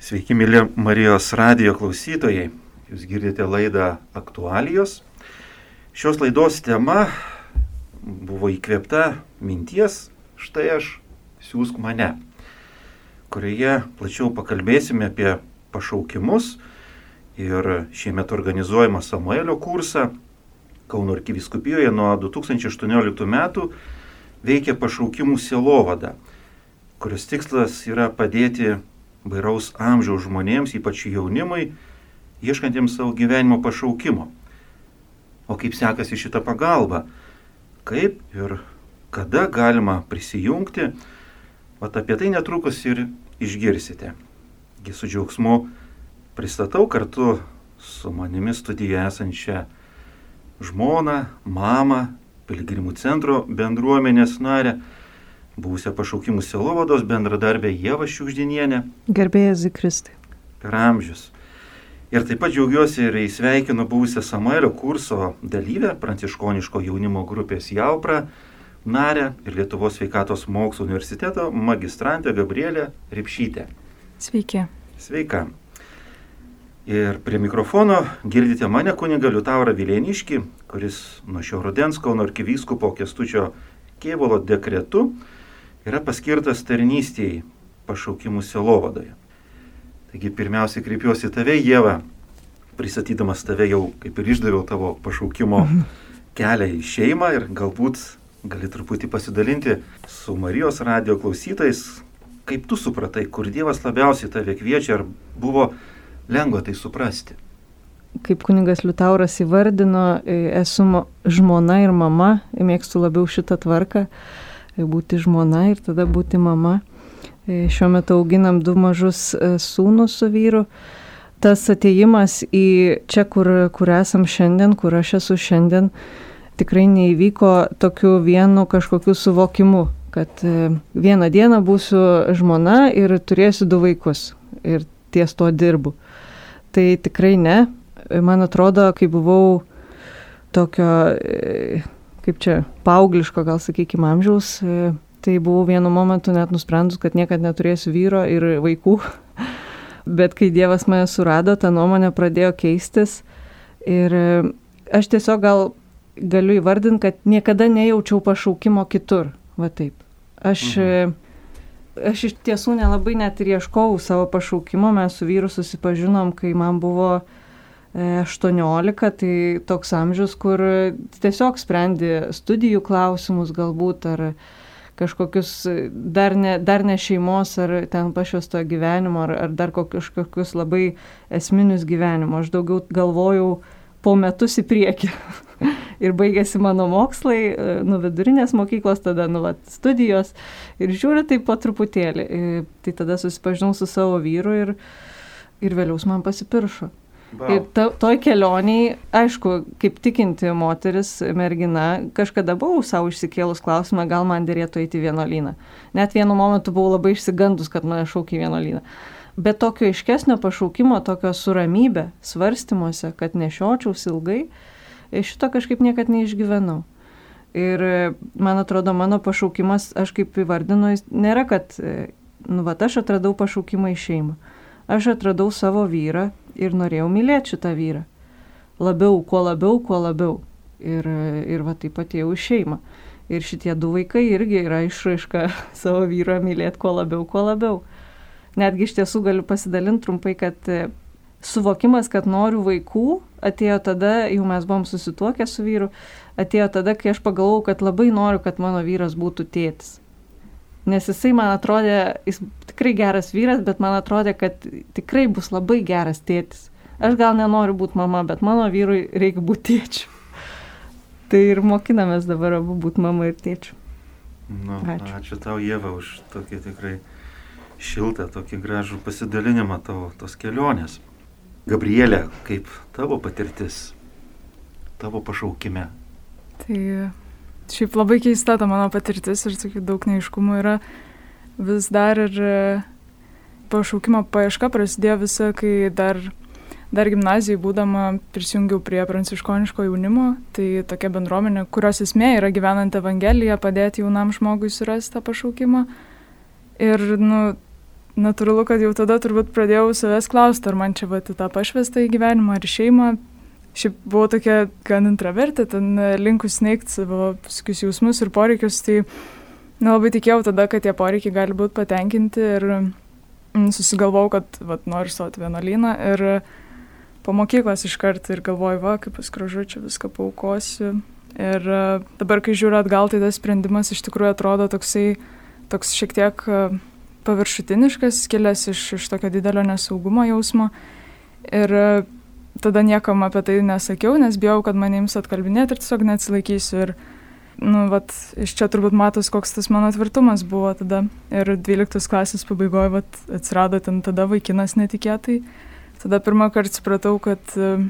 Sveiki, mėly Marijos radio klausytojai. Jūs girdite laidą aktualijos. Šios laidos tema buvo įkvėpta minties, štai aš siūsk mane, kurioje plačiau pakalbėsime apie pašaukimus ir šiemet organizuojamą Samuelio kursą Kauno arkiviskupijoje nuo 2018 metų veikia pašaukimų sielovada, kurios tikslas yra padėti vairaus amžiaus žmonėms, ypač jaunimui, ieškantiems savo gyvenimo pašaukimo. O kaip sekasi šitą pagalbą? Kaip ir kada galima prisijungti? Vat apie tai netrukus ir išgirsite. Gi su džiaugsmu pristatau kartu su manimi studijoje esančią žmoną, mamą, Piligrimų centro bendruomenės narę buvusią pašaukimų selovados bendradarbę Jėvą Šiukždinienę. Gerbėjas Zikristai. Per amžius. Ir taip pat džiaugiuosi ir įsveikinu buvusią Samuelio kurso dalyvę, pranciškoniško jaunimo grupės Jaupra, narę ir Lietuvos sveikatos mokslo universiteto magistrantę Gabrielę Ripšytę. Sveiki. Sveika. Ir prie mikrofono girdite mane kuniga Liutaurą Vilėniškį, kuris nuo šio rudens Kauno arkivyskupo Kestučio Kėvolo dekretu yra paskirtas tarnystėjai pašaukimų selovadoje. Taigi pirmiausia kreipiuosi į tave, Jėva, pristatydamas tave jau kaip ir išdaviau tavo pašaukimo mhm. kelią į šeimą ir galbūt gali truputį pasidalinti su Marijos radio klausytais, kaip tu supratai, kur Dievas labiausiai tave kviečia, ar buvo lengva tai suprasti. Kaip kuningas Liutauras įvardino, esu žmona ir mama, mėgstu labiau šitą tvarką būti žmona ir tada būti mama. E, šiuo metu auginam du mažus e, sūnus su vyru. Tas ateimas į čia, kur, kur esam šiandien, kur aš esu šiandien, tikrai neįvyko tokiu vienu kažkokiu suvokimu, kad e, vieną dieną būsiu žmona ir turėsiu du vaikus ir ties to dirbu. Tai tikrai ne. Man atrodo, kai buvau tokio kaip čia, paaugliško, gal sakykime, amžiaus, e, tai buvau vienu momentu net nusprendus, kad niekada neturėsiu vyro ir vaikų. Bet kai Dievas mane surado, ta nuomonė pradėjo keistis. Ir e, aš tiesiog gal galiu įvardinti, kad niekada nejaučiau pašaukimo kitur. Va taip. Aš, mhm. E, aš iš tiesų nelabai net ir ieškojau savo pašaukimo. Mes su vyru susipažinom, kai man buvo 18, tai toks amžius, kur tiesiog sprendi studijų klausimus galbūt ar kažkokius dar ne, dar ne šeimos ar ten pašvesto gyvenimo ar, ar dar kažkokius labai esminius gyvenimo. Aš daugiau galvojau po metus į priekį. ir baigėsi mano mokslai, nu vidurinės mokyklos, tada nu vat, studijos ir žiūriu taip po truputėlį. Tai tada susipažinau su savo vyru ir, ir vėliau man pasipiršo. Ir to, toj kelioniai, aišku, kaip tikinti moteris, mergina, kažkada buvau savo išsikėlus klausimą, gal man dėrėtų eiti į vienuolyną. Net vienu momentu buvau labai išsigandus, kad mane šaukia į vienuolyną. Bet tokio iškesnio pašaukimo, tokio suramybė svarstymuose, kad nešiočiaus ilgai, šito kažkaip niekad neišgyvenau. Ir man atrodo, mano pašaukimas, aš kaip įvardinu, nėra, kad, nu, va, aš atradau pašaukimą į šeimą. Aš atradau savo vyrą, ir norėjau mylėti šitą vyrą. Labiau, kuo labiau, kuo labiau. Ir, ir va taip pat jau šeima. Ir šitie du vaikai irgi yra išraiška savo vyro mylėti kuo labiau, kuo labiau. Netgi iš tiesų galiu pasidalinti trumpai, kad e, suvokimas, kad noriu vaikų, atėjo tada, jau mes buvom susituokę su vyru, atėjo tada, kai aš pagalvojau, kad labai noriu, kad mano vyras būtų tėtis. Nes jisai man atrodė, jis tikrai geras vyras, bet man atrodė, kad tikrai bus labai geras tėtis. Aš gal nenoriu būti mama, bet mano vyrui reikia būti tėčiu. Tai ir mokinamės dabar abu būti mama ir tėčiu. Nu, ačiū. ačiū tau, Jėva, už tokį tikrai šiltą, tokį gražų pasidalinimą tavo tos kelionės. Gabrielė, kaip tavo patirtis, tavo pašaukime? Tai Šiaip labai keista ta mano patirtis ir tokių daug neiškumų yra. Vis dar ir e, pašaukimo paieška prasidėjo visa, kai dar, dar gimnazijai būdama prisijungiau prie pranciškoniško jaunimo. Tai tokia bendruomenė, kurios esmė yra gyvenant Evangeliją, padėti jaunam žmogui surasti tą pašaukimą. Ir, nu, natūralu, kad jau tada turbūt pradėjau savęs klausti, ar man čia būtų tą pašvestą į gyvenimą, ar šeimą. Šiaip buvau tokia gan intravertė, ten linkus neigti savo visokius jausmus ir poreikius, tai nelabai tikėjau tada, kad tie poreikiai gali būti patenkinti ir mm, susigalvau, kad vat, noriu stoti vienuolyną ir po mokyklos iškart ir galvoju, va, kaip aš gražu čia viską paukosiu. Ir dabar, kai žiūriu atgal, tai tas sprendimas iš tikrųjų atrodo toksai, toks šiek tiek paviršutiniškas, kilęs iš, iš tokio didelio nesaugumo jausmo. Ir e, tada niekam apie tai nesakiau, nes bijau, kad manims atkalbinėti ir tiesiog neatsilaikysiu. Ir, nu, vat, iš čia turbūt matos, koks tas mano tvirtumas buvo tada. Ir 12 klasės pabaigoje vat, atsirado ten tada vaikinas netikėtai. Tada pirmą kartą supratau, kad uh,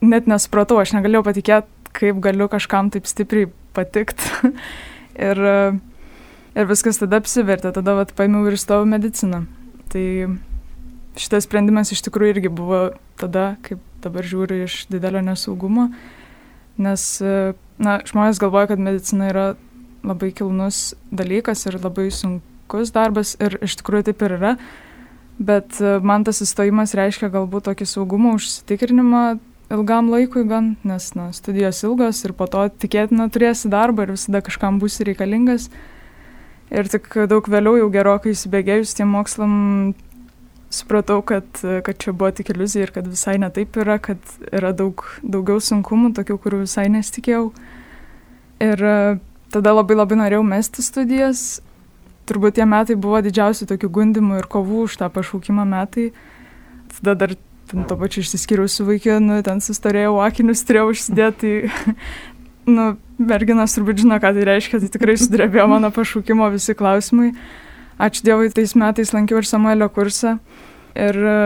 net nesupratau, aš negalėjau patikėti, kaip galiu kažkam taip stipriai patikti. ir uh, Ir viskas tada apsivertė, tada vat, paėmiau ir įstojau mediciną. Tai šitas sprendimas iš tikrųjų irgi buvo tada, kaip dabar žiūriu, iš didelio nesaugumo, nes na, žmonės galvoja, kad medicina yra labai kilnus dalykas ir labai sunkus darbas ir iš tikrųjų taip ir yra, bet man tas įstojimas reiškia galbūt tokį saugumo užsitikrinimą ilgam laikui gan, nes na, studijos ilgos ir po to tikėtina turėsi darbą ir visada kažkam būsi reikalingas. Ir tik daug vėliau, jau gerokai įsibėgėjus tiem mokslam, supratau, kad, kad čia buvo tik iliuzija ir kad visai netaip yra, kad yra daug daugiau sunkumų, tokių, kurių visai nesitikėjau. Ir e, tada labai labai norėjau mesti studijas. Turbūt tie metai buvo didžiausi tokių gundimų ir kovų už tą pašaukimą metai. Tada dar ten to pačiu išsiskyriau su vaikinu, ten sustorėjau akinius, turėjau užsidėti. nu, merginas turbūt žino, ką tai reiškia, tai tikrai sudrebėjo mano pašaukimo visi klausimai. Ačiū Dievui, tais metais lankiau ir Samuelio kursą. Ir e,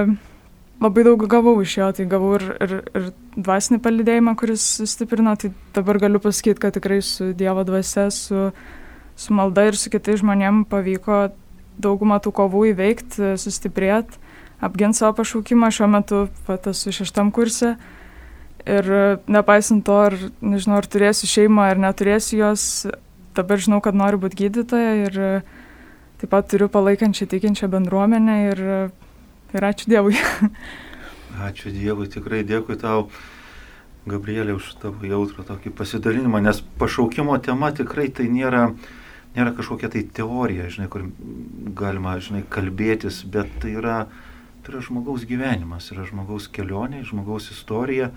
labai daug gavau iš jo, tai gavau ir, ir, ir dvasinį palidėjimą, kuris sustiprino, tai dabar galiu pasakyti, kad tikrai su Dievo dvasia, su, su malda ir su kitais žmonėmis pavyko daugumą tų kovų įveikti, sustiprėti, apginti savo pašaukimą. Šiuo metu pat esu šeštam kursė Ir e, nepaisant to, ar, nežinau, ar turėsiu šeimą ar neturėsiu jos, dabar žinau, kad noriu būti gydytoja ir e, taip pat turiu palaikančią tikinčią bendruomenę ir, ir ačiū Dievui. Ačiū Dievui, tikrai dėkui tau, Gabrielė, už tavo jautrą tokį pasidalinimą, nes pašaukimo tema tikrai tai nėra, nėra kažkokia tai teorija, žinai, kur galima, žinai, kalbėtis, bet tai yra, tai yra žmogaus gyvenimas, yra žmogaus kelionė, žmogaus istorija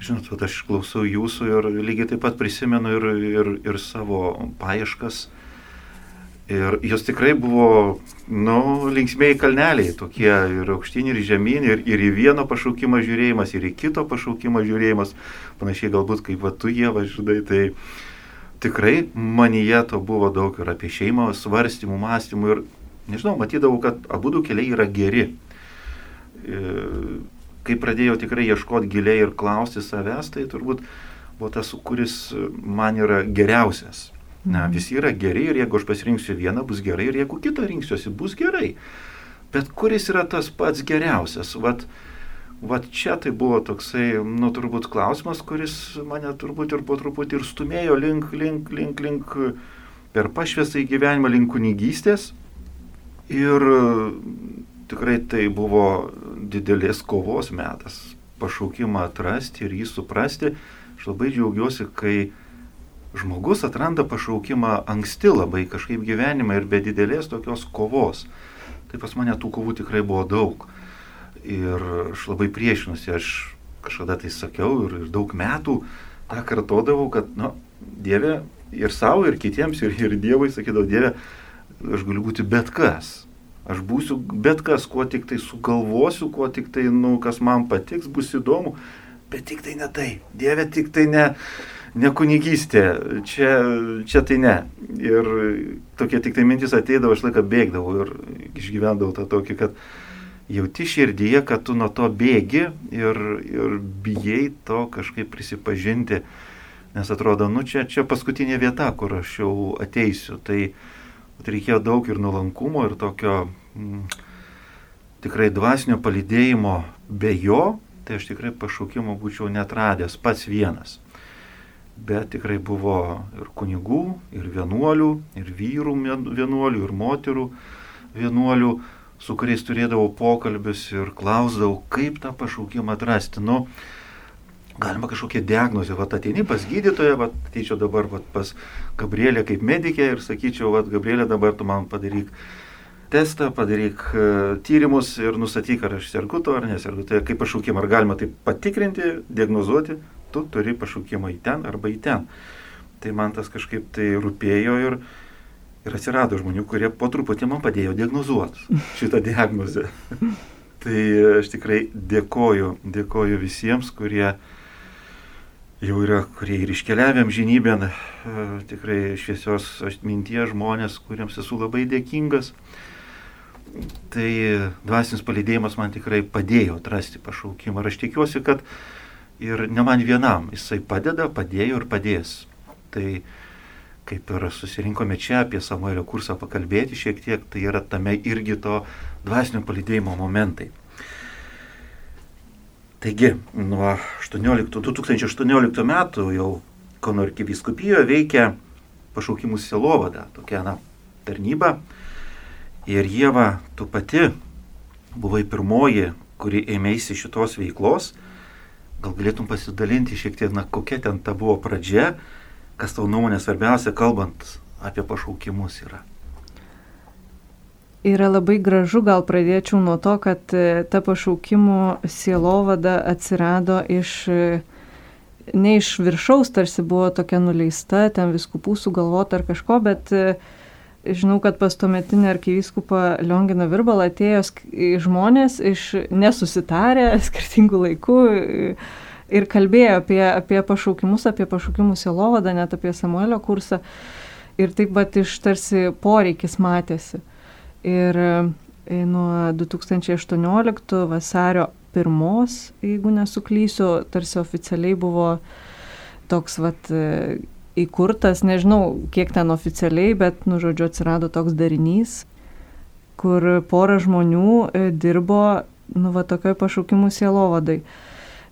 Žinot, aš klausau jūsų ir lygiai taip pat prisimenu ir, ir, ir savo paieškas. Ir jos tikrai buvo, nu, linksmėjai kalneliai, tokie ir aukštyn, ir žemyn, ir, ir į vieno pašaukimą žiūrėjimas, ir į kito pašaukimą žiūrėjimas, panašiai galbūt kaip va tu jie važiuodai, tai tikrai manyje to buvo daug ir apie šeimą, svarstymų, mąstymų ir, nežinau, matydavau, kad abu du keliai yra geri. Ir, kai pradėjau tikrai ieškoti giliai ir klausti savęs, tai turbūt buvo tas, kuris man yra geriausias. Mhm. visi yra geri ir jeigu aš pasirinksiu vieną, bus gerai ir jeigu kitą rinksiuosi, bus gerai. Bet kuris yra tas pats geriausias? Vat, vat čia tai buvo toksai, nu, turbūt klausimas, kuris mane turbūt ir po truputį ir stumėjo link, link, link, link per pašviesą į gyvenimą, link kunigystės. Ir tikrai tai buvo didelės kovos metas, pašaukimą atrasti ir jį suprasti. Aš labai džiaugiuosi, kai žmogus atranda pašaukimą anksti labai kažkaip gyvenime ir be didelės tokios kovos. Tai pas mane tų kovų tikrai buvo daug. Ir aš labai priešinusi, aš kažkada tai sakiau ir, ir daug metų tą kartodavau, kad, na, nu, Dieve ir savo, ir kitiems, ir, ir Dievui sakydavau, Dieve, aš galiu būti bet kas. Aš būsiu bet kas, kuo tik tai sugalvosiu, kuo tik tai, nu, kas man patiks, bus įdomu, bet tik tai ne tai. Dieve, tik tai ne, ne kunigystė, čia, čia tai ne. Ir tokie tik tai mintis ateidavo, aš laiką bėgdavau ir išgyvendavau tą tokį, kad jauti širdyje, kad tu nuo to bėgi ir, ir bijai to kažkaip prisipažinti, nes atrodo, nu čia, čia paskutinė vieta, kur aš jau ateisiu. Tai, reikėjo daug ir nuolankumo, ir tokio mm, tikrai dvasinio palydėjimo be jo, tai aš tikrai pašaukimo būčiau netradęs pats vienas. Bet tikrai buvo ir kunigų, ir vienuolių, ir vyrų vienuolių, ir moterų vienuolių, su kuriais turėdavau pokalbius ir klausdavau, kaip tą pašaukimą atrasti. Nu, galima kažkokią diagnozę, va ateini pas gydytoją, va ateičiau dabar va, pas Gabrielę kaip medikė ir sakyčiau, va Gabrielė dabar tu man padaryk testą, padaryk uh, tyrimus ir nustatyk, ar aš sergu to ar nesergu. Tai kaip pašaukimą, ar galima tai patikrinti, diagnozuoti, tu turi pašaukimą į ten arba į ten. Tai man tas kažkaip tai rūpėjo ir, ir atsirado žmonių, kurie po truputį man padėjo diagnozuoti šitą diagnozę. tai aš tikrai dėkoju, dėkoju visiems, kurie jau yra, kurie ir iškeliavėm žinybėn, tikrai šviesios minties žmonės, kuriems esu labai dėkingas. Tai dvasinis palydėjimas man tikrai padėjo atrasti pašaukimą. Ir aš tikiuosi, kad ir ne man vienam, jisai padeda, padėjo ir padės. Tai kaip ir susirinkome čia apie Samuelio kursą pakalbėti šiek tiek, tai yra tame irgi to dvasinio palydėjimo momentai. Taigi, nuo 18, 2018 metų jau Kauno arkiviskupijoje veikia pašaukimų silovada, tokia na, tarnyba. Ir Jėva, tu pati buvai pirmoji, kuri ėmėsi šitos veiklos. Gal galėtum pasidalinti šiek tiek, na, kokia ten ta buvo pradžia, kas tavo nuomonė svarbiausia, kalbant apie pašaukimus yra? Yra labai gražu, gal pradėčiau nuo to, kad e, ta pašaukimų sielovada atsirado iš, e, ne iš viršaus, tarsi buvo tokia nuleista, ten viskupų sugalvota ar kažko, bet e, žinau, kad pas tuometinį arkivyskupą Lionginą Virbalą atėjo žmonės iš nesusitarę skirtingų laikų ir kalbėjo apie, apie pašaukimus, apie pašaukimų sielovadą, net apie Samuelio kursą. Ir taip pat iš tarsi poreikis matėsi. Ir e, nuo 2018 vasario 1, jeigu nesuklysiu, tarsi oficialiai buvo toks vat e, įkurtas, nežinau kiek ten oficialiai, bet, nu, žodžiu, atsirado toks darinys, kur pora žmonių e, dirbo, nu, va, tokioj pašaukimų sielovadai.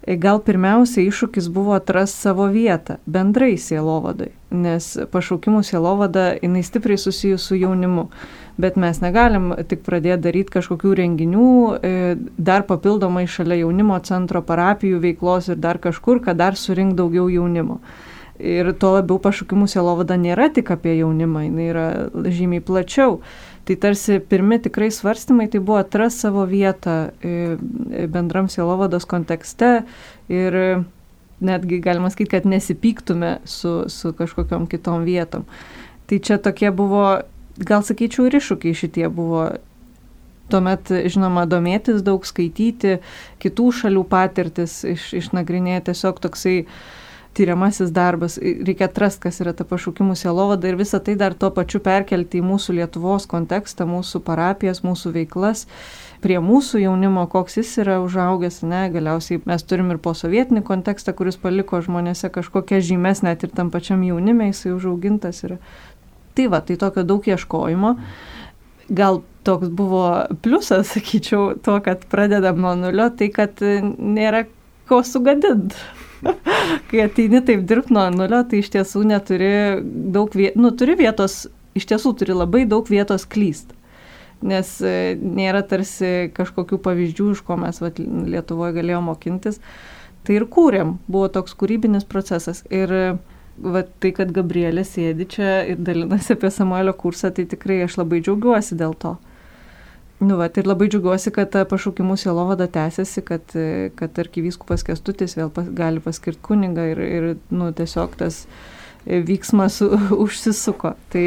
Gal pirmiausia iššūkis buvo atrasti savo vietą bendrai sielovadai, nes pašaukimų sielovada jinai stipriai susijus su jaunimu, bet mes negalim tik pradėti daryti kažkokių renginių, e, dar papildomai šalia jaunimo centro parapijų veiklos ir dar kažkur, kad dar surink daugiau jaunimo. Ir tuo labiau pašaukimų sielovada nėra tik apie jaunimą, jinai yra žymiai plačiau. Tai tarsi pirmi tikrai svarstymai tai buvo atras savo vietą e, e, bendram sielovados kontekste ir netgi galima sakyti, kad nesipyktume su, su kažkokiam kitom vietom. Tai čia tokie buvo, gal sakyčiau, ir iššūkiai šitie buvo Tuomet, žinoma, domėtis daug, skaityti kitų šalių patirtis, iš, išnagrinėti tiesiog toksai uh, tyriamasis darbas, reikia atrasti, kas yra ta pašaukimų sielovada ir visą tai dar tuo pačiu perkelti į mūsų Lietuvos kontekstą, mūsų parapijas, mūsų veiklas, prie mūsų jaunimo, koks jis yra užaugęs, ne, galiausiai mes turim ir posovietinį kontekstą, kuris paliko žmonėse kažkokią žymės, net ir tam pačiam jaunime jisai užaugintas yra. Tai va, tai tokio daug ieškojimo. Gal toks buvo pliusas, sakyčiau, to, kad pradedam nuo nulio, tai kad nėra ko sugadinti. kai ateini taip dirbti nuo nulio, tai iš tiesų neturi daug vietos, nu, turi vietos, iš tiesų turi labai daug vietos klyst. Nes e, nėra tarsi kažkokių pavyzdžių, iš ko mes vat, Lietuvoje galėjome mokintis. Tai ir kūrėm, buvo toks kūrybinis procesas. Ir va, tai, kad Gabrielė sėdi čia ir dalinasi apie Samuelio kursą, tai tikrai aš labai džiaugiuosi dėl to. Nu, va, ir labai džiugiuosi, kad ta pašaukimų sielovada tęsiasi, kad, kad arkivyskupas Kestutis vėl pas, gali paskirti kunigą ir, ir nu, tiesiog tas vyksmas užsisuko. Tai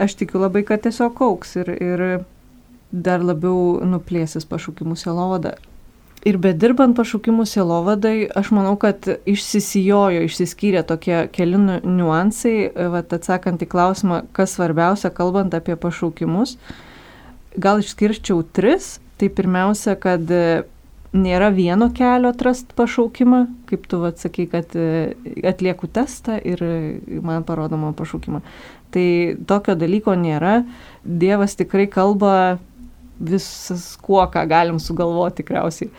aš tikiu labai, kad tiesiog auks ir, ir dar labiau nuplėsis pašaukimų sielovada. Ir bedirbant pašaukimų sielovadai, aš manau, kad išsisijojo, išsiskyrė tokie keli nu, niuansai, vat, atsakant į klausimą, kas svarbiausia, kalbant apie pašaukimus. Uh, gal išskirčiau tris. Tai pirmiausia, kad e, nėra vieno kelio atrast pašaukimą, kaip tu atsakai, kad e, atlieku testą ir e, man parodoma pašaukimą. Tai tokio dalyko nėra. Dievas tikrai kalba visas kuo, ką galim sugalvoti tikriausiai.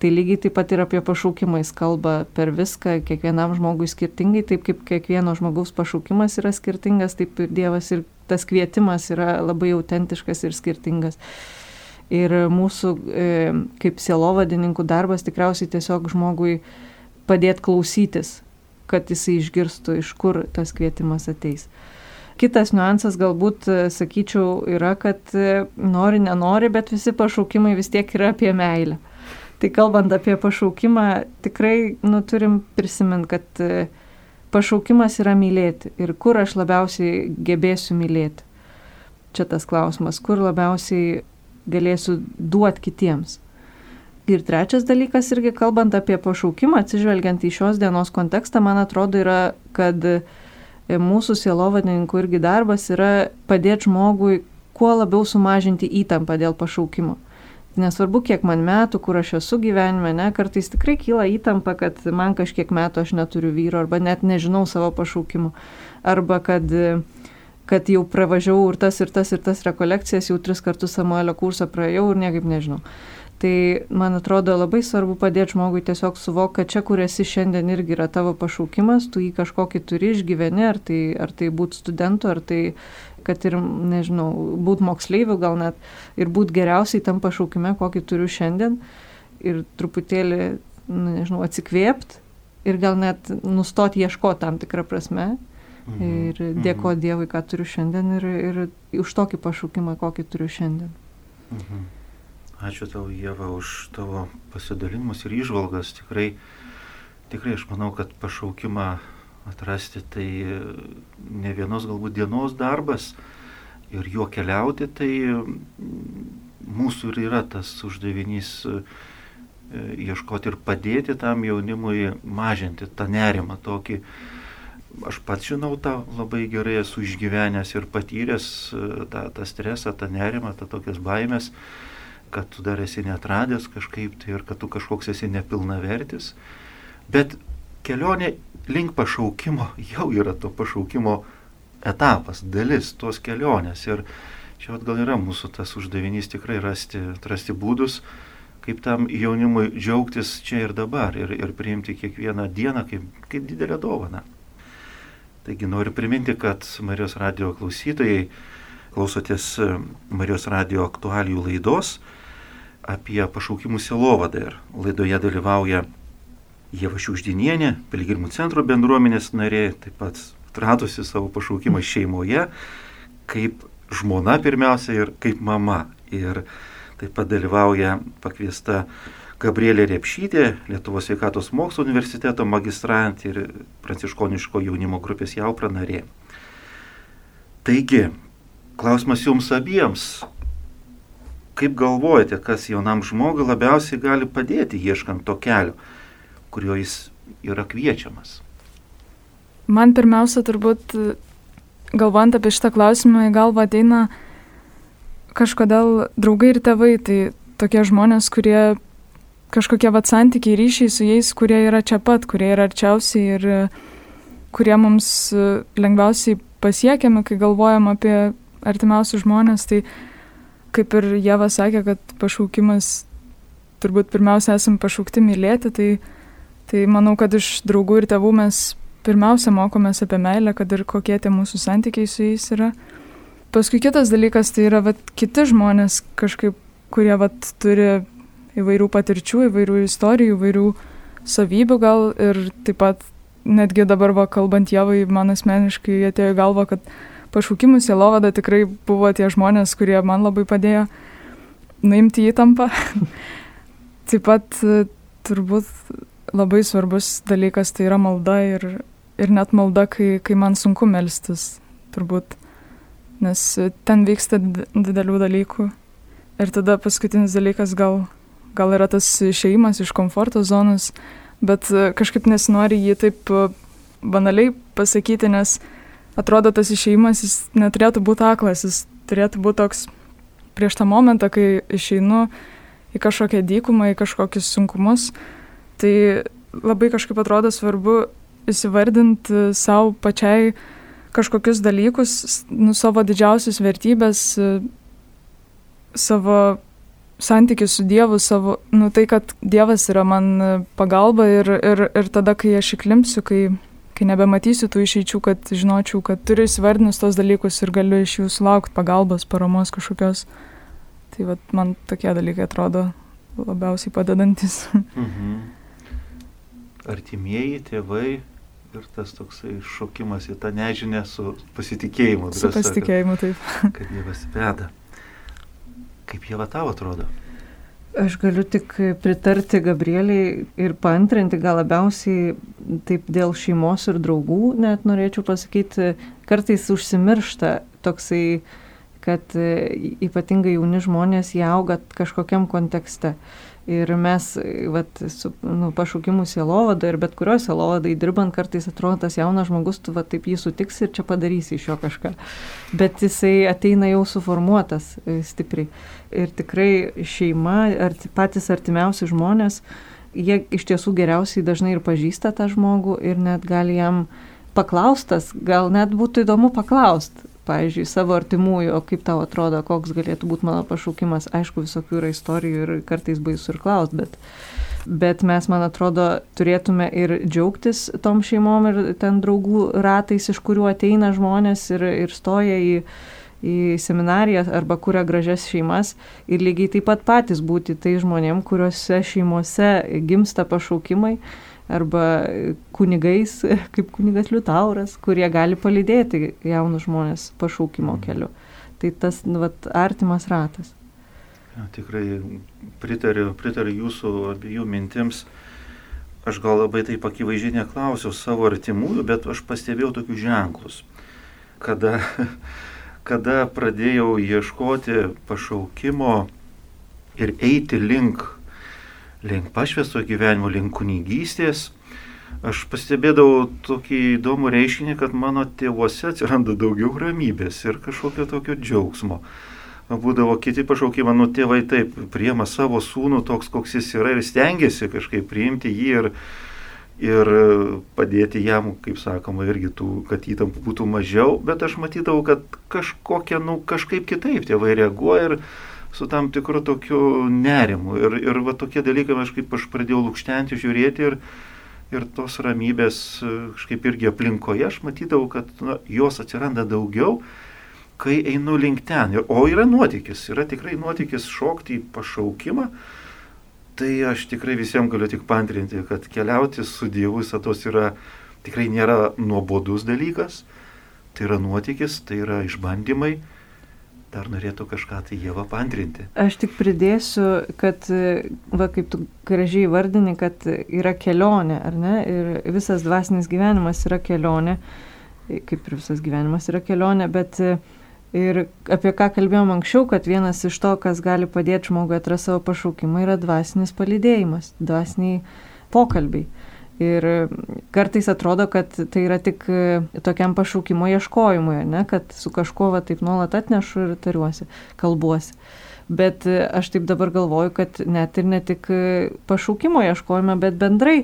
Tai lygiai taip pat ir apie pašaukimą jis kalba per viską, kiekvienam žmogui skirtingai, taip kaip kiekvieno žmogaus pašaukimas yra skirtingas, taip ir Dievas ir tas kvietimas yra labai autentiškas ir skirtingas. Ir mūsų e, kaip sielovadininkų darbas tikriausiai tiesiog žmogui padėti klausytis, kad jisai išgirstų, iš kur tas kvietimas ateis. Kitas niuansas galbūt, e, sakyčiau, yra, kad e, nori, nenori, bet visi pašaukimai vis tiek yra apie meilę. Tai kalbant apie pašaukimą, tikrai nu, turim prisiminti, kad pašaukimas yra mylėti ir kur aš labiausiai gebėsiu mylėti. Čia tas klausimas, kur labiausiai galėsiu duoti kitiems. Ir trečias dalykas, irgi kalbant apie pašaukimą, atsižvelgiant į šios dienos kontekstą, man atrodo, yra, kad e, mūsų sielovadininkų irgi darbas yra padėti žmogui kuo labiau sumažinti įtampą dėl pašaukimo. Nesvarbu, kiek man metų, kur aš esu gyvenime, ne, kartais tikrai kyla įtampa, kad man kažkiek metų aš neturiu vyro, arba net nežinau savo pašaukimų, arba kad, kad jau pravažiavau ir tas, ir tas, ir tas rekolekcijas, jau tris kartus Samuelio kursą praėjau ir niekaip nežinau. Tai man atrodo labai svarbu padėti žmogui tiesiog suvokti, kad čia, kur esi šiandien irgi yra tavo pašaukimas, tu jį kažkokį turi išgyveni, ar tai, ar tai būti studentu, ar tai, kad ir, nežinau, būti moksleiviu gal net ir būti geriausiai tam pašaukime, kokį turiu šiandien ir truputėlį, nu, nežinau, atsikvėpti ir gal net nustoti ieškoti tam tikrą prasme. Mhm. Ir mhm. dėkoti Dievui, ką turiu šiandien ir, ir už tokį pašaukimą, kokį turiu šiandien. Mhm. Ačiū tau, Jėva, už tavo pasidalimus ir išvalgas. Tikrai, tikrai aš manau, kad pašaukimą atrasti tai ne vienos galbūt dienos darbas ir juo keliauti, tai mūsų ir yra tas uždavinys e, ieškoti ir padėti tam jaunimui mažinti tą nerimą tokį. Aš pats žinau tą labai gerai esu išgyvenęs ir patyręs e, tą, tą stresą, tą nerimą, tą tokias baimės kad tu dar esi netradęs kažkaip tai ir kad tu kažkoks esi nepilnavertis. Bet kelionė link pašaukimo jau yra to pašaukimo etapas, dalis tos kelionės. Ir čia gal yra mūsų tas uždavinys tikrai rasti, rasti būdus, kaip tam jaunimui džiaugtis čia ir dabar ir, ir priimti kiekvieną dieną kaip, kaip didelę dovaną. Taigi noriu priminti, kad Marijos radio klausytojai klausotės Marijos radio aktualijų laidos apie pašaukimų silovadą ir laidoje dalyvauja Jeva Šiauždinienė, Pilgrimų centro bendruomenės narė, taip pat atradusi savo pašaukimą šeimoje, kaip žmona pirmiausia ir kaip mama. Ir taip pat dalyvauja pakviesta Gabrielė Repšytė, Lietuvos sveikatos mokslo universiteto magistrantė ir pranciškoniško jaunimo grupės jaupra narė. Taigi, klausimas jums abiems, Kaip galvojate, kas jaunam žmogui labiausiai gali padėti ieškant to kelio, kurio jis yra kviečiamas? Man pirmiausia, turbūt, galvojant apie šitą klausimą, į galvą ateina kažkodėl draugai ir tėvai, tai tokie žmonės, kurie kažkokie vat santykiai ryšiai su jais, kurie yra čia pat, kurie yra arčiausiai ir kurie mums lengviausiai pasiekiami, kai galvojam apie artimiausius žmonės, tai kaip ir Jeva sakė, kad pašaukimas, turbūt pirmiausia esam pašaukti mylėti, tai, tai manau, kad iš draugų ir tėvų mes pirmiausia mokomės apie meilę, kad ir kokie tie mūsų santykiai su jais yra. Paskui kitas dalykas tai yra vat, kiti žmonės kažkaip, kurie vat, turi įvairių patirčių, įvairių istorijų, įvairių savybių gal ir taip pat netgi dabar va kalbant Jevai, man asmeniškai atėjo į galvą, kad pašaukimų sielovada tikrai buvo tie žmonės, kurie man labai padėjo nuimti įtampą. Taip pat turbūt labai svarbus dalykas tai yra malda ir, ir net malda, kai, kai man sunku melstis, turbūt, nes ten vyksta didelių dalykų. Ir tada paskutinis dalykas gal, gal yra tas išeimas iš komforto zonos, bet e, kažkaip nesinori jį taip e, banaliai pasakyti, nes atrodo tas išėjimas jis neturėtų būti aklas, jis turėtų būti toks prieš tą momentą, kai išeinu į kažkokią dykumą, į kažkokius sunkumus. Tai labai kažkaip atrodo svarbu įsivardinti savo pačiai kažkokius dalykus, nu, savo didžiausias vertybės, savo santykius su Dievu, savo, nu, tai, kad Dievas yra man pagalba ir, ir, ir tada, kai aš įklimpsiu, kai, kai nebematysiu tų išeičių, kad žinočiau, kad turiu įsivardinus tos dalykus ir galiu iš jų sulaukti pagalbos, paramos kažkokios. Tai vat, man tokie dalykai atrodo labiausiai padedantis. Mhm. Artimieji, tėvai ir tas toksai šokimas į tą nežinę su pasitikėjimu. Su pasitikėjimu, taip. Kad, kad Dievas veda. Kaip jie va tau atrodo? Aš galiu tik pritarti Gabrieliai ir paantrinti, gal labiausiai taip dėl šeimos ir draugų, net norėčiau pasakyti, kartais užsimiršta toksai, kad ypatingai jauni žmonės jie auga kažkokiam kontekste. Ir mes, vat, su nu, pašaukimu sielovada ir bet kurio sielovadai dirbant, kartais atrodo tas jaunas žmogus, tu va, taip jį sutiksi ir čia padarysi iš jo kažką. Bet jisai ateina jau suformuotas e, stipriai. Ir tikrai šeima, ar patys artimiausi žmonės, jie iš tiesų geriausiai dažnai ir pažįsta tą žmogų ir net gali jam paklaustas, gal net būtų įdomu paklausti, pavyzdžiui, savo artimųjų, o kaip tau atrodo, koks galėtų būti mano pašaukimas. Aišku, visokių yra istorijų ir kartais baisu ir klaust, bet, bet mes, man atrodo, turėtume ir džiaugtis tom šeimom ir ten draugų ratais, iš kurių ateina žmonės ir, ir stoja į, į seminariją arba kuria gražias šeimas ir lygiai taip pat patys būti tai žmonėm, kuriuose šeimose gimsta pašaukimai arba kunigais, kaip kunigas Liutauras, kurie gali palydėti jaunus žmonės pašaukimo mhm. keliu. Tai tas nu, vat, artimas ratas. Ja, tikrai pritariu, pritariu jūsų abiejų mintims. Aš gal labai taip akivaizdžiai neklausiau savo artimųjų, bet aš pastebėjau tokius ženklus. Kada, kada pradėjau ieškoti pašaukimo ir eiti link link pašvesto gyvenimo, link kunigystės, aš pastebėdavau tokį įdomų reiškinį, kad mano tėvuose atsiranda daugiau ramybės ir kažkokio tokio džiaugsmo. Būdavo kiti pašaukimai, nu tėvai taip, priema savo sūnų toks, koks jis yra ir stengiasi kažkaip priimti jį ir, ir padėti jam, kaip sakoma, irgi tų, kad įtampų būtų mažiau, bet aš matydavau, kad kažkokia, nu kažkaip kitaip tėvai reaguoja ir su tam tikru tokiu nerimu. Ir, ir va tokie dalykai aš kaip aš pradėjau lūkštenti, žiūrėti ir, ir tos ramybės kažkaip irgi aplinkoje aš matydavau, kad na, jos atsiranda daugiau, kai einu link ten. O yra nuotykis, yra tikrai nuotykis šokti į pašaukimą. Tai aš tikrai visiems galiu tik pantrinti, kad keliauti su Dievu visatos yra tikrai nėra nuobodus dalykas, tai yra nuotykis, tai yra išbandymai dar norėtų kažką tai Jėva pantrinti. Aš tik pridėsiu, kad, va, kaip tu gražiai vardini, kad yra kelionė, ar ne? Ir visas dvasinis gyvenimas yra kelionė, kaip ir visas gyvenimas yra kelionė, bet ir apie ką kalbėjom anksčiau, kad vienas iš to, kas gali padėti žmogui atrasti savo pašaukimą, yra dvasinis palydėjimas, dvasiniai pokalbiai. Ir kartais atrodo, kad tai yra tik e, tokiam pašaukimo ieškojimui, ne, kad su kažkuo va, taip nuolat atnešu ir tariuosi, kalbuosi. Bet e, aš taip dabar galvoju, kad net ir ne tik e, pašaukimo ieškojime, bet bendrai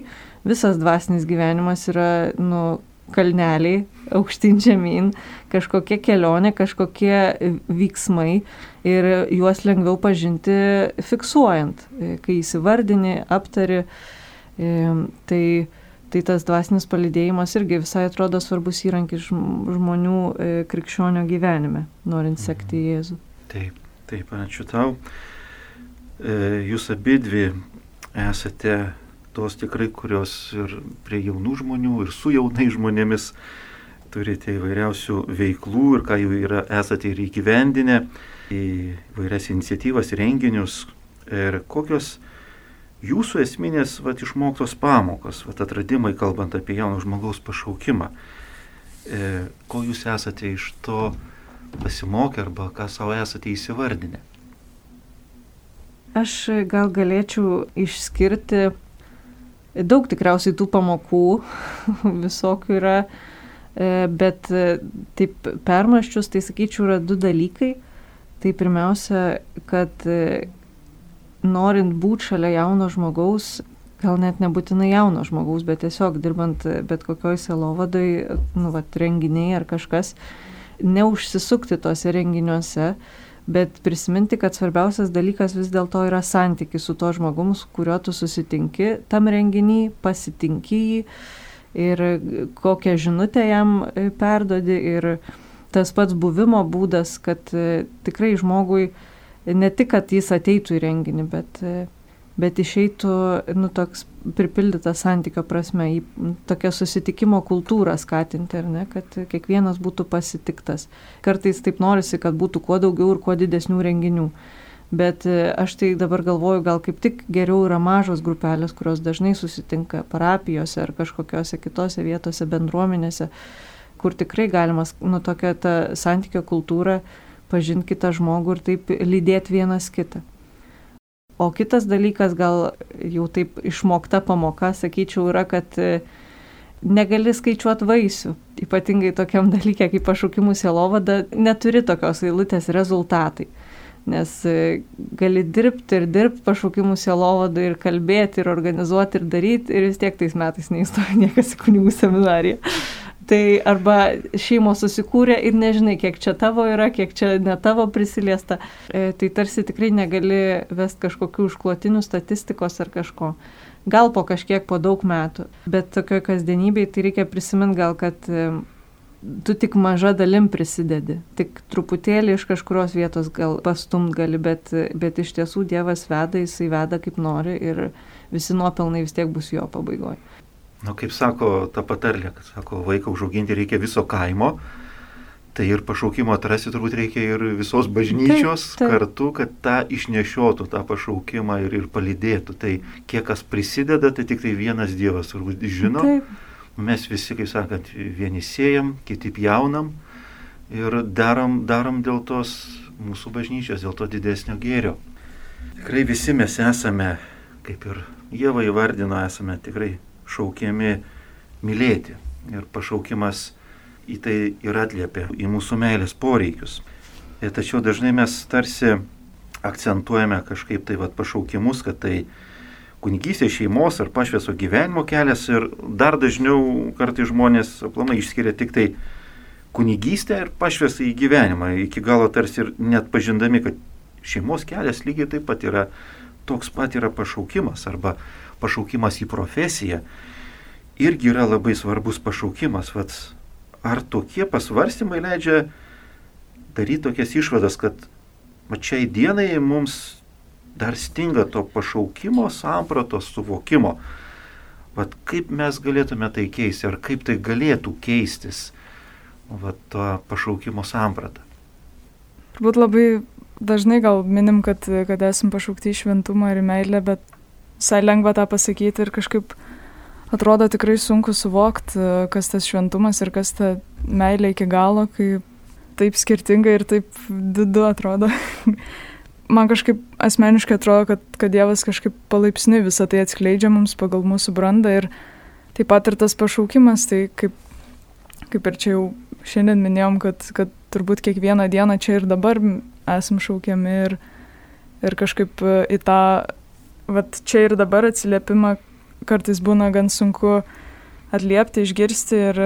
visas dvasinis gyvenimas yra, nu, kalneliai, aukštyn žemyn, kažkokia kelionė, kažkokie vyksmai ir juos lengviau pažinti fiksuojant, kai įsivardini, aptari Tai, tai tas dvasinis palidėjimas irgi visai atrodo svarbus įrankis žmonių e, krikščionio gyvenime, norint sekti mhm. Jėzų. Taip, taip, ačiū tau. E, jūs abi dvi esate tos tikrai, kurios ir prie jaunų žmonių, ir su jaunai žmonėmis turite įvairiausių veiklų ir ką jau yra, esate ir įgyvendinę, įvairias iniciatyvas, renginius. Ir kokios jūsų esminės vat, išmoktos pamokos, vat, atradimai, kalbant apie jauno žmogaus pašaukimą, e, ko jūs esate iš to pasimokę arba ką savo esate įsivardinę? Aš gal galėčiau išskirti daug tikriausiai tų pamokų, visokių yra, e, bet e, taip permaščius, tai sakyčiau, yra du dalykai. Tai pirmiausia, kad e, norint būti šalia jauno žmogaus, gal net nebūtinai jauno žmogaus, bet tiesiog dirbant bet kokioj selovadai, nu, va, renginiai ar kažkas, neužsisukti tose renginiuose, bet prisiminti, kad svarbiausias dalykas vis dėlto yra santykis su to žmogum, su kuriuo tu susitinki tam renginį, pasitinki jį ir kokią žinutę jam e, perdodi ir tas pats buvimo būdas, kad e, tikrai žmogui ne tik, kad jis ateitų į renginį, bet, bet išeitų, nu, toks pripildytas santykio prasme, į tokią susitikimo kultūrą skatinti, ar ne, kad kiekvienas būtų pasitiktas. Kartais taip norisi, kad būtų kuo daugiau ir kuo didesnių renginių. Bet aš tai dabar galvoju, gal kaip tik geriau yra mažos grupelės, kurios dažnai susitinka parapijose ar kažkokiose kitose vietose, bendruomenėse, kur tikrai galima, nu, tokia ta santykio kultūra, pažinti kitą žmogų ir taip lydėti vienas kitą. O kitas dalykas, gal jau taip išmokta pamoka, sakyčiau, yra, kad e, negali skaičiuoti vaisių. Ypatingai tokiam dalykė kaip pašaukimų sielovada, neturi tokios eilutės rezultatai. Nes e, gali dirbti ir dirbti pašaukimų sielovada ir kalbėti ir organizuoti ir daryti ir vis tiek tais metais neįstoja niekas į kunigų seminariją. Tai arba šeimos susikūrė ir nežinai, kiek čia tavo yra, kiek čia ne tavo prisiliesta. E, tai tarsi tikrai negali vesti kažkokių užklotinių statistikos ar kažko. Gal po kažkiek, po daug metų. Bet tokioje kasdienybėje tai reikia prisiminti gal, kad e, tu tik maža dalim prisidedi. Tik truputėlį iš kažkurios vietos gal pastumt gali, bet, bet iš tiesų Dievas veda, jisai veda kaip nori ir visi nuopelnai vis tiek bus jo pabaigoje. Na, kaip sako ta patarlė, kad sako, vaiką užauginti reikia viso kaimo, tai ir pašaukimo atrasti turbūt reikia ir visos bažnyčios taip, taip. kartu, kad tą išnešiotų, tą pašaukimą ir, ir palydėtų. Tai kiek kas prisideda, tai tik tai vienas Dievas turbūt žino. Taip. Mes visi, kaip sakant, vieni siejam, kiti jaunam ir darom, darom dėl tos mūsų bažnyčios, dėl to didesnio gėrio. Tikrai visi mes esame, kaip ir Jėva įvardino, esame tikrai šaukiami mylėti. Ir pašaukimas į tai ir atliepia į mūsų meilės poreikius. Ir tačiau dažnai mes tarsi akcentuojame kažkaip tai vad pašaukimus, kad tai kunigystė šeimos ar pašvieso gyvenimo kelias ir dar dažniau kartai žmonės aplamai išskiria tik tai kunigystę ir pašviesą į gyvenimą, iki galo tarsi ir net pažindami, kad šeimos kelias lygiai taip pat yra toks pat yra pašaukimas arba pašaukimas į profesiją irgi yra labai svarbus pašaukimas. Vat, ar tokie pasvarstymai leidžia daryti tokias išvadas, kad šiai dienai mums dar stinga to pašaukimo, sampratos, suvokimo. Vat kaip mes galėtume tai keisti, ar kaip tai galėtų keistis, vat to pašaukimo sampratą. Turbūt labai dažnai gal minim, kad, kad esam pašaukti į šventumą ir meilę, bet visai lengva tą pasakyti ir kažkaip atrodo tikrai sunku suvokti, kas tas šventumas ir kas ta meilė iki galo, kai taip skirtingai ir taip didu atrodo. Man kažkaip asmeniškai atrodo, kad, kad Dievas kažkaip palaipsniui visą tai atskleidžia mums pagal mūsų brandą ir taip pat ir tas pašaukimas, tai kaip, kaip ir čia jau šiandien minėjom, kad, kad turbūt kiekvieną dieną čia ir dabar esam šaukiami ir, ir kažkaip į tą vat čia ir dabar atsiliepimą kartais būna gan sunku atliepti, išgirsti ir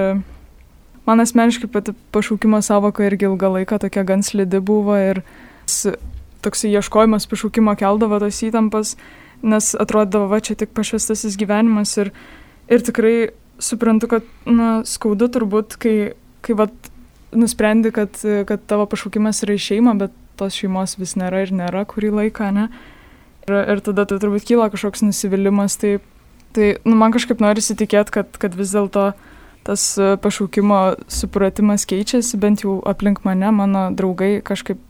man asmeniškai pati pašaukimo savoka irgi ilgą laiką tokia gan slidi buvo ir toks ieškojimas pašaukimo keldavo tos įtampas, nes atrodavo, va čia tik pašvestasis gyvenimas ir, ir tikrai suprantu, kad na, skaudu turbūt, kai, kai vat, nusprendi, kad, kad tavo pašaukimas yra į šeimą, bet tos šeimos vis nėra ir nėra kurį laiką, ne? Ir, ir tada tai turbūt kyla kažkoks nusivylimas. Tai, tai nu, man kažkaip norisi tikėti, kad, kad vis dėlto tas e, pašaukimo supratimas keičiasi, bent jau aplink mane, mano draugai kažkaip,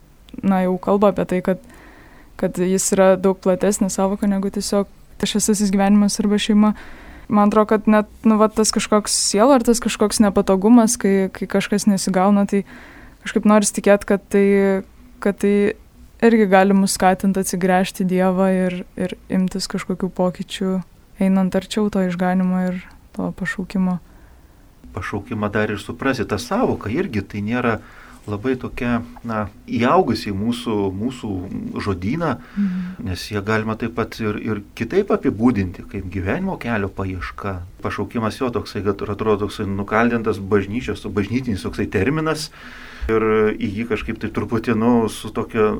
na, jau kalba apie tai, kad, kad jis yra daug platesnė savoka negu tiesiog šesasis gyvenimas arba šeima. Man atrodo, kad net nu, va, tas kažkoks sielvartas, kažkoks nepatogumas, kai, kai kažkas nesigauna, tai kažkaip norisi tikėti, kad tai, kad tai irgi gali mus skatinti atsigręžti Dievą ir, ir imtis kažkokių pokyčių, einant arčiau to išganimo ir to pašaukimo. Pašaukimą dar ir suprasi, ta savoka irgi tai nėra labai tokia, na, įaugusi į mūsų, mūsų žodyną, mhm. nes jie galima taip pat ir, ir kitaip apibūdinti, kaip gyvenimo kelio paieška, pašaukimas jo toksai, kad atrodo toksai nukaldintas bažnyčios, bažnytinis toksai terminas. Ir į jį kažkaip tai truputį, nu, su tokia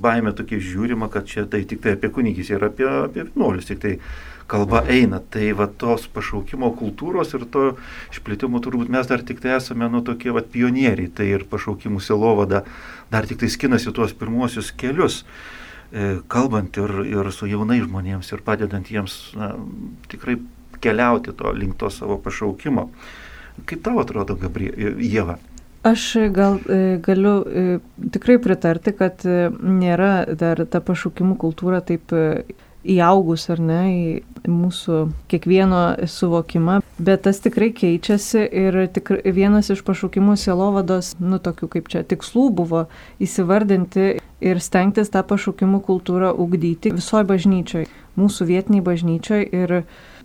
baime tokia žiūrima, kad čia tai tik tai apie kunigys ir apie, apie vienuolius, tik tai kalba eina. Tai va tos pašaukimo kultūros ir to išplėtimo turbūt mes dar tik tai esame, nu, tokie va pionieriai. Tai ir pašaukimų silovada dar tik tai skinasi tuos pirmuosius kelius. E, kalbant ir, ir su jaunai žmonėms ir padedant jiems na, tikrai keliauti to link to savo pašaukimo. Kaip tau atrodo, Gabrielė, Jėva? Aš gal e, galiu e, tikrai pritarti, kad nėra dar ta pašaukimų kultūra taip įaugus ar ne į mūsų kiekvieno suvokimą, bet tas tikrai keičiasi ir tikrai vienas iš pašaukimų sielovados, nu tokių kaip čia tikslų buvo įsivardinti ir stengtis tą pašaukimų kultūrą ugdyti visoje bažnyčioje, mūsų vietiniai bažnyčioje. Ir,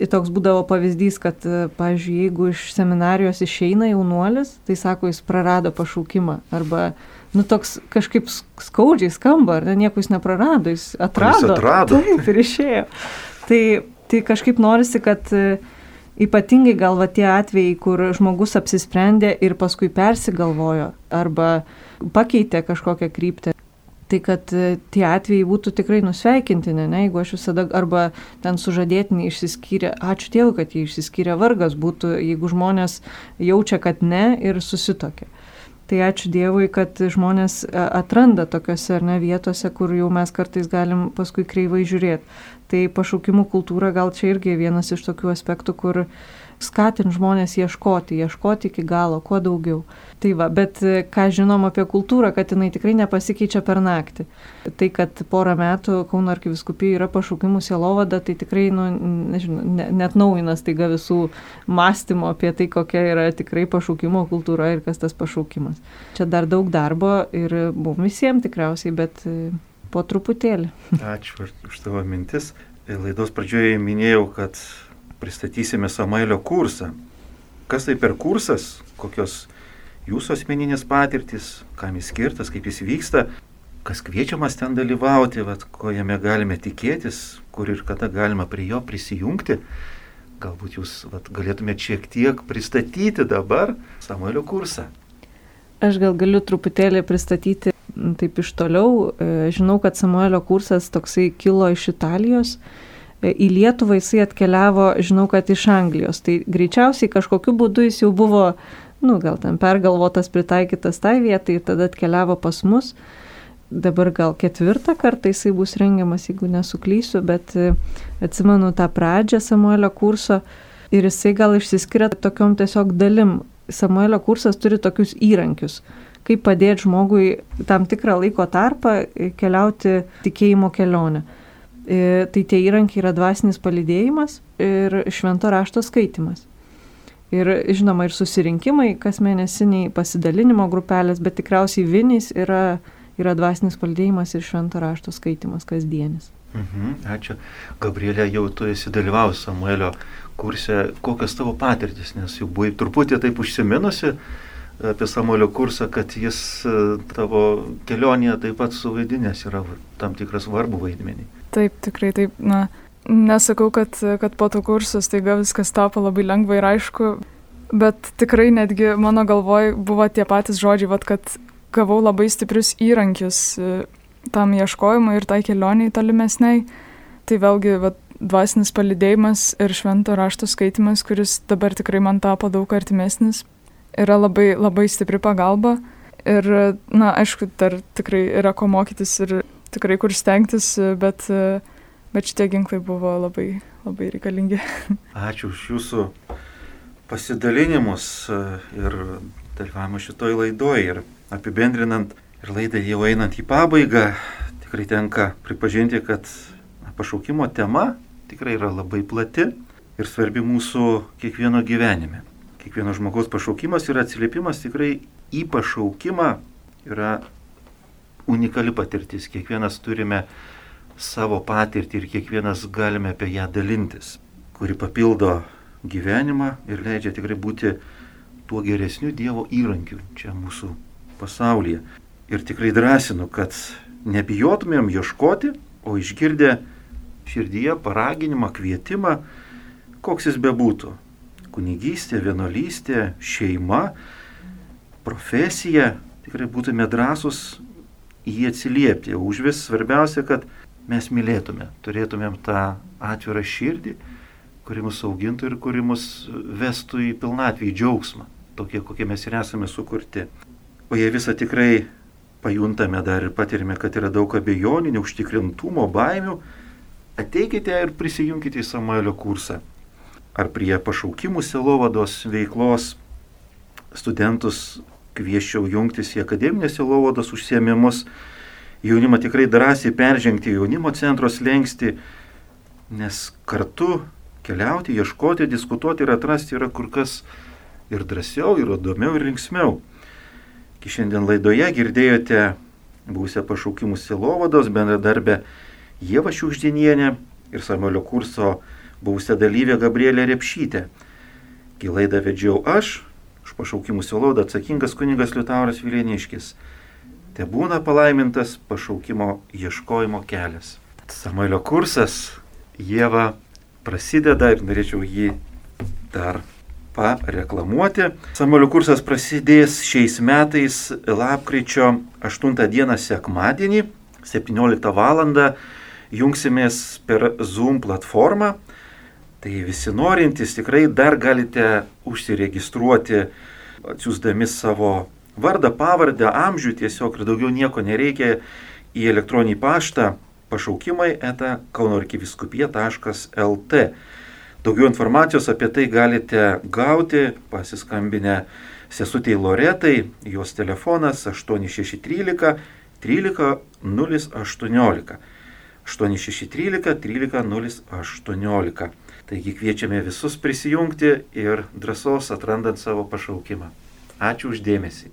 ir toks būdavo pavyzdys, kad, pavyzdžiui, jeigu iš seminarijos išeina jaunuolis, tai sako, jis prarado pašaukimą. Arba, nu, toks kažkaip skaudžiai skamba, ar ne, nieko jis neprarado, jis atrado. Jis atrado. Taip, ir išėjo. Tai, tai kažkaip norisi, kad Ypatingai gal va tie atvejai, kur žmogus apsisprendė ir paskui persigalvojo arba pakeitė kažkokią kryptį. Tai kad e, tie atvejai būtų tikrai nusveikintini, ne, jeigu aš visada arba ten sužadėtinį išsiskyrė, ačiū Dievui, kad jie išsiskyrė vargas būtų, jeigu žmonės jaučia, kad ne ir susitokė. Tai ačiū Dievui, kad žmonės e, atranda tokiuose ar ne vietose, kur jau mes kartais galim paskui kreivai žiūrėti. Tai pašaukimų kultūra gal čia irgi vienas iš tokių aspektų, kur skatint žmonės ieškoti, ieškoti iki galo, kuo daugiau. Tai va, bet e, ką žinom apie kultūrą, kad jinai tikrai nepasikeičia per naktį. Tai, kad porą metų Kauno arkiviskupijai yra pašaukimų sielovada, tai tikrai, nu, nežinau, ne, net naujinas taiga visų mąstymo apie tai, kokia yra tikrai pašaukimo kultūra ir kas tas pašaukimas. Čia dar daug darbo ir mums visiems tikriausiai, bet e, po truputėlį. Ačiū už tavo mintis. Laidos pradžioje minėjau, kad pristatysime Samuelio kursą. Kas tai per kursas, kokios jūsų asmeninės patirtis, kam jis skirtas, kaip jis vyksta, kas kviečiamas ten dalyvauti, vat, ko jame galime tikėtis, kur ir kada galima prie jo prisijungti. Galbūt jūs vat, galėtumėte šiek tiek pristatyti dabar Samuelio kursą. Aš gal galiu truputėlį pristatyti taip iš toliau. E, žinau, kad Samuelio kursas toksai kilo iš Italijos į Lietuvą jisai atkeliavo, žinau, kad iš Anglijos. Tai greičiausiai kažkokiu būdu jis jau buvo, nu, gal ten pergalvotas, pritaikytas tai vietai ir tada atkeliavo pas mus. Dabar gal ketvirtą kartą jisai bus rengiamas, jeigu nesuklysiu, bet e, atsimenu tą pradžią Samuelio kurso ir jisai gal išsiskiria tokiom tiesiog dalim. Samuelio kursas turi tokius įrankius, kaip padėti žmogui tam tikrą laiko tarpą keliauti tikėjimo kelionę. E, tai tie įrankiai yra dvasinis palidėjimas ir švento rašto skaitimas. Ir žinoma, ir susirinkimai, kas mėnesiniai pasidalinimo grupelės, bet tikriausiai vinys yra, yra dvasinis palidėjimas ir švento rašto skaitimas kasdienis. Mhm, ačiū. Gabrielė, jau tu esi dalyvavus Samuelio kurse. Kokios tavo patirtis, nes jau buvai truputį taip užsiminusi apie Samuelio kursą, kad jis e, tavo kelionėje taip pat suvaidinęs yra tam tikras svarbų vaidmenį. Taip, tikrai taip. Na, nesakau, kad, kad po to kurso staiga viskas tapo labai lengva ir aišku, bet tikrai netgi mano galvoj buvo tie patys žodžiai, vat, kad gavau labai stiprius įrankius e, tam ieškojimui ir tai kelioniai tolimesniai. Tai vėlgi vat, dvasinis palidėjimas ir švento rašto skaitimas, kuris dabar tikrai man tapo daug artimesnis, yra labai, labai stipri pagalba. Ir, na, aišku, dar tikrai yra ko mokytis ir tikrai kur stengtis, bet, bet šitie ginklai buvo labai, labai reikalingi. Ačiū už jūsų pasidalinimus e, ir dalyvavimą šitoj laidoj. Ir apibendrinant ir laidą jau einant į pabaigą, tikrai tenka pripažinti, kad pašaukimo tema tikrai yra labai plati ir svarbi mūsų kiekvieno gyvenime. Kiekvieno žmogaus pašaukimas ir atsiliepimas tikrai į pašaukimą yra unikali patirtis. Kiekvienas turime savo patirtį ir kiekvienas galime apie ją dalintis, kuri papildo gyvenimą ir leidžia tikrai būti tuo geresniu Dievo įrankiu čia mūsų pasaulyje. Ir tikrai drąsinu, kad nebijotumėm ieškoti, o išgirdę širdyje paraginimą, kvietimą, koks jis bebūtų, kunigystė, vienolystė, šeima, profesija, tikrai būtume drąsus jį atsiliepti. Už vis svarbiausia, kad mes mylėtume, turėtumėm tą atvirą širdį, kuri mus augintų ir kuri mus vestų į pilnatvį, į džiaugsmą, tokie, kokie mes ir esame sukurti. O jei visą tikrai pajuntame dar ir patirime, kad yra daug abejonių, neužtikrintumo, baimių, ateikite ir prisijungkite į Samuelio kursą. Ar prie pašaukimų selovados veiklos studentus kvieščiau jungtis į akademinės selovados užsiemimus, jaunimą tikrai drąsiai peržengti jaunimo centros lengsti, nes kartu keliauti, ieškoti, diskutuoti ir atrasti yra kur kas ir drąsiau, ir įdomiau, ir linksmiau. Iki šiandien laidoje girdėjote būsę pašaukimų silovados bendradarbę Jėva Šiukždinienė ir Samuelio kurso buvusią dalyvę Gabrielę Repšytę. Kai laidą vedžiau aš, už pašaukimų silovadą atsakingas kunigas Liutauras Vilėniškis. Te būna palaimintas pašaukimo ieškojimo kelias. Samuelio kursas Jėva prasideda ir norėčiau jį dar pareklamuoti. Samuelio kursas prasidės šiais metais lapkričio 8 dieną sekmadienį 17 val. jungsimės per Zoom platformą. Tai visi norintys tikrai dar galite užsiregistruoti, atsiųsdami savo vardą, pavardę, amžių tiesiog ir daugiau nieko nereikia į elektroninį paštą pašaukimai eta kaunorkiviskupija.lt. Daugiau informacijos apie tai galite gauti pasiskambinę sesutei Loretai, jos telefonas 8613 13 018. 8613 13 018. Taigi kviečiame visus prisijungti ir drąsos atrandant savo pašaukimą. Ačiū uždėmesį.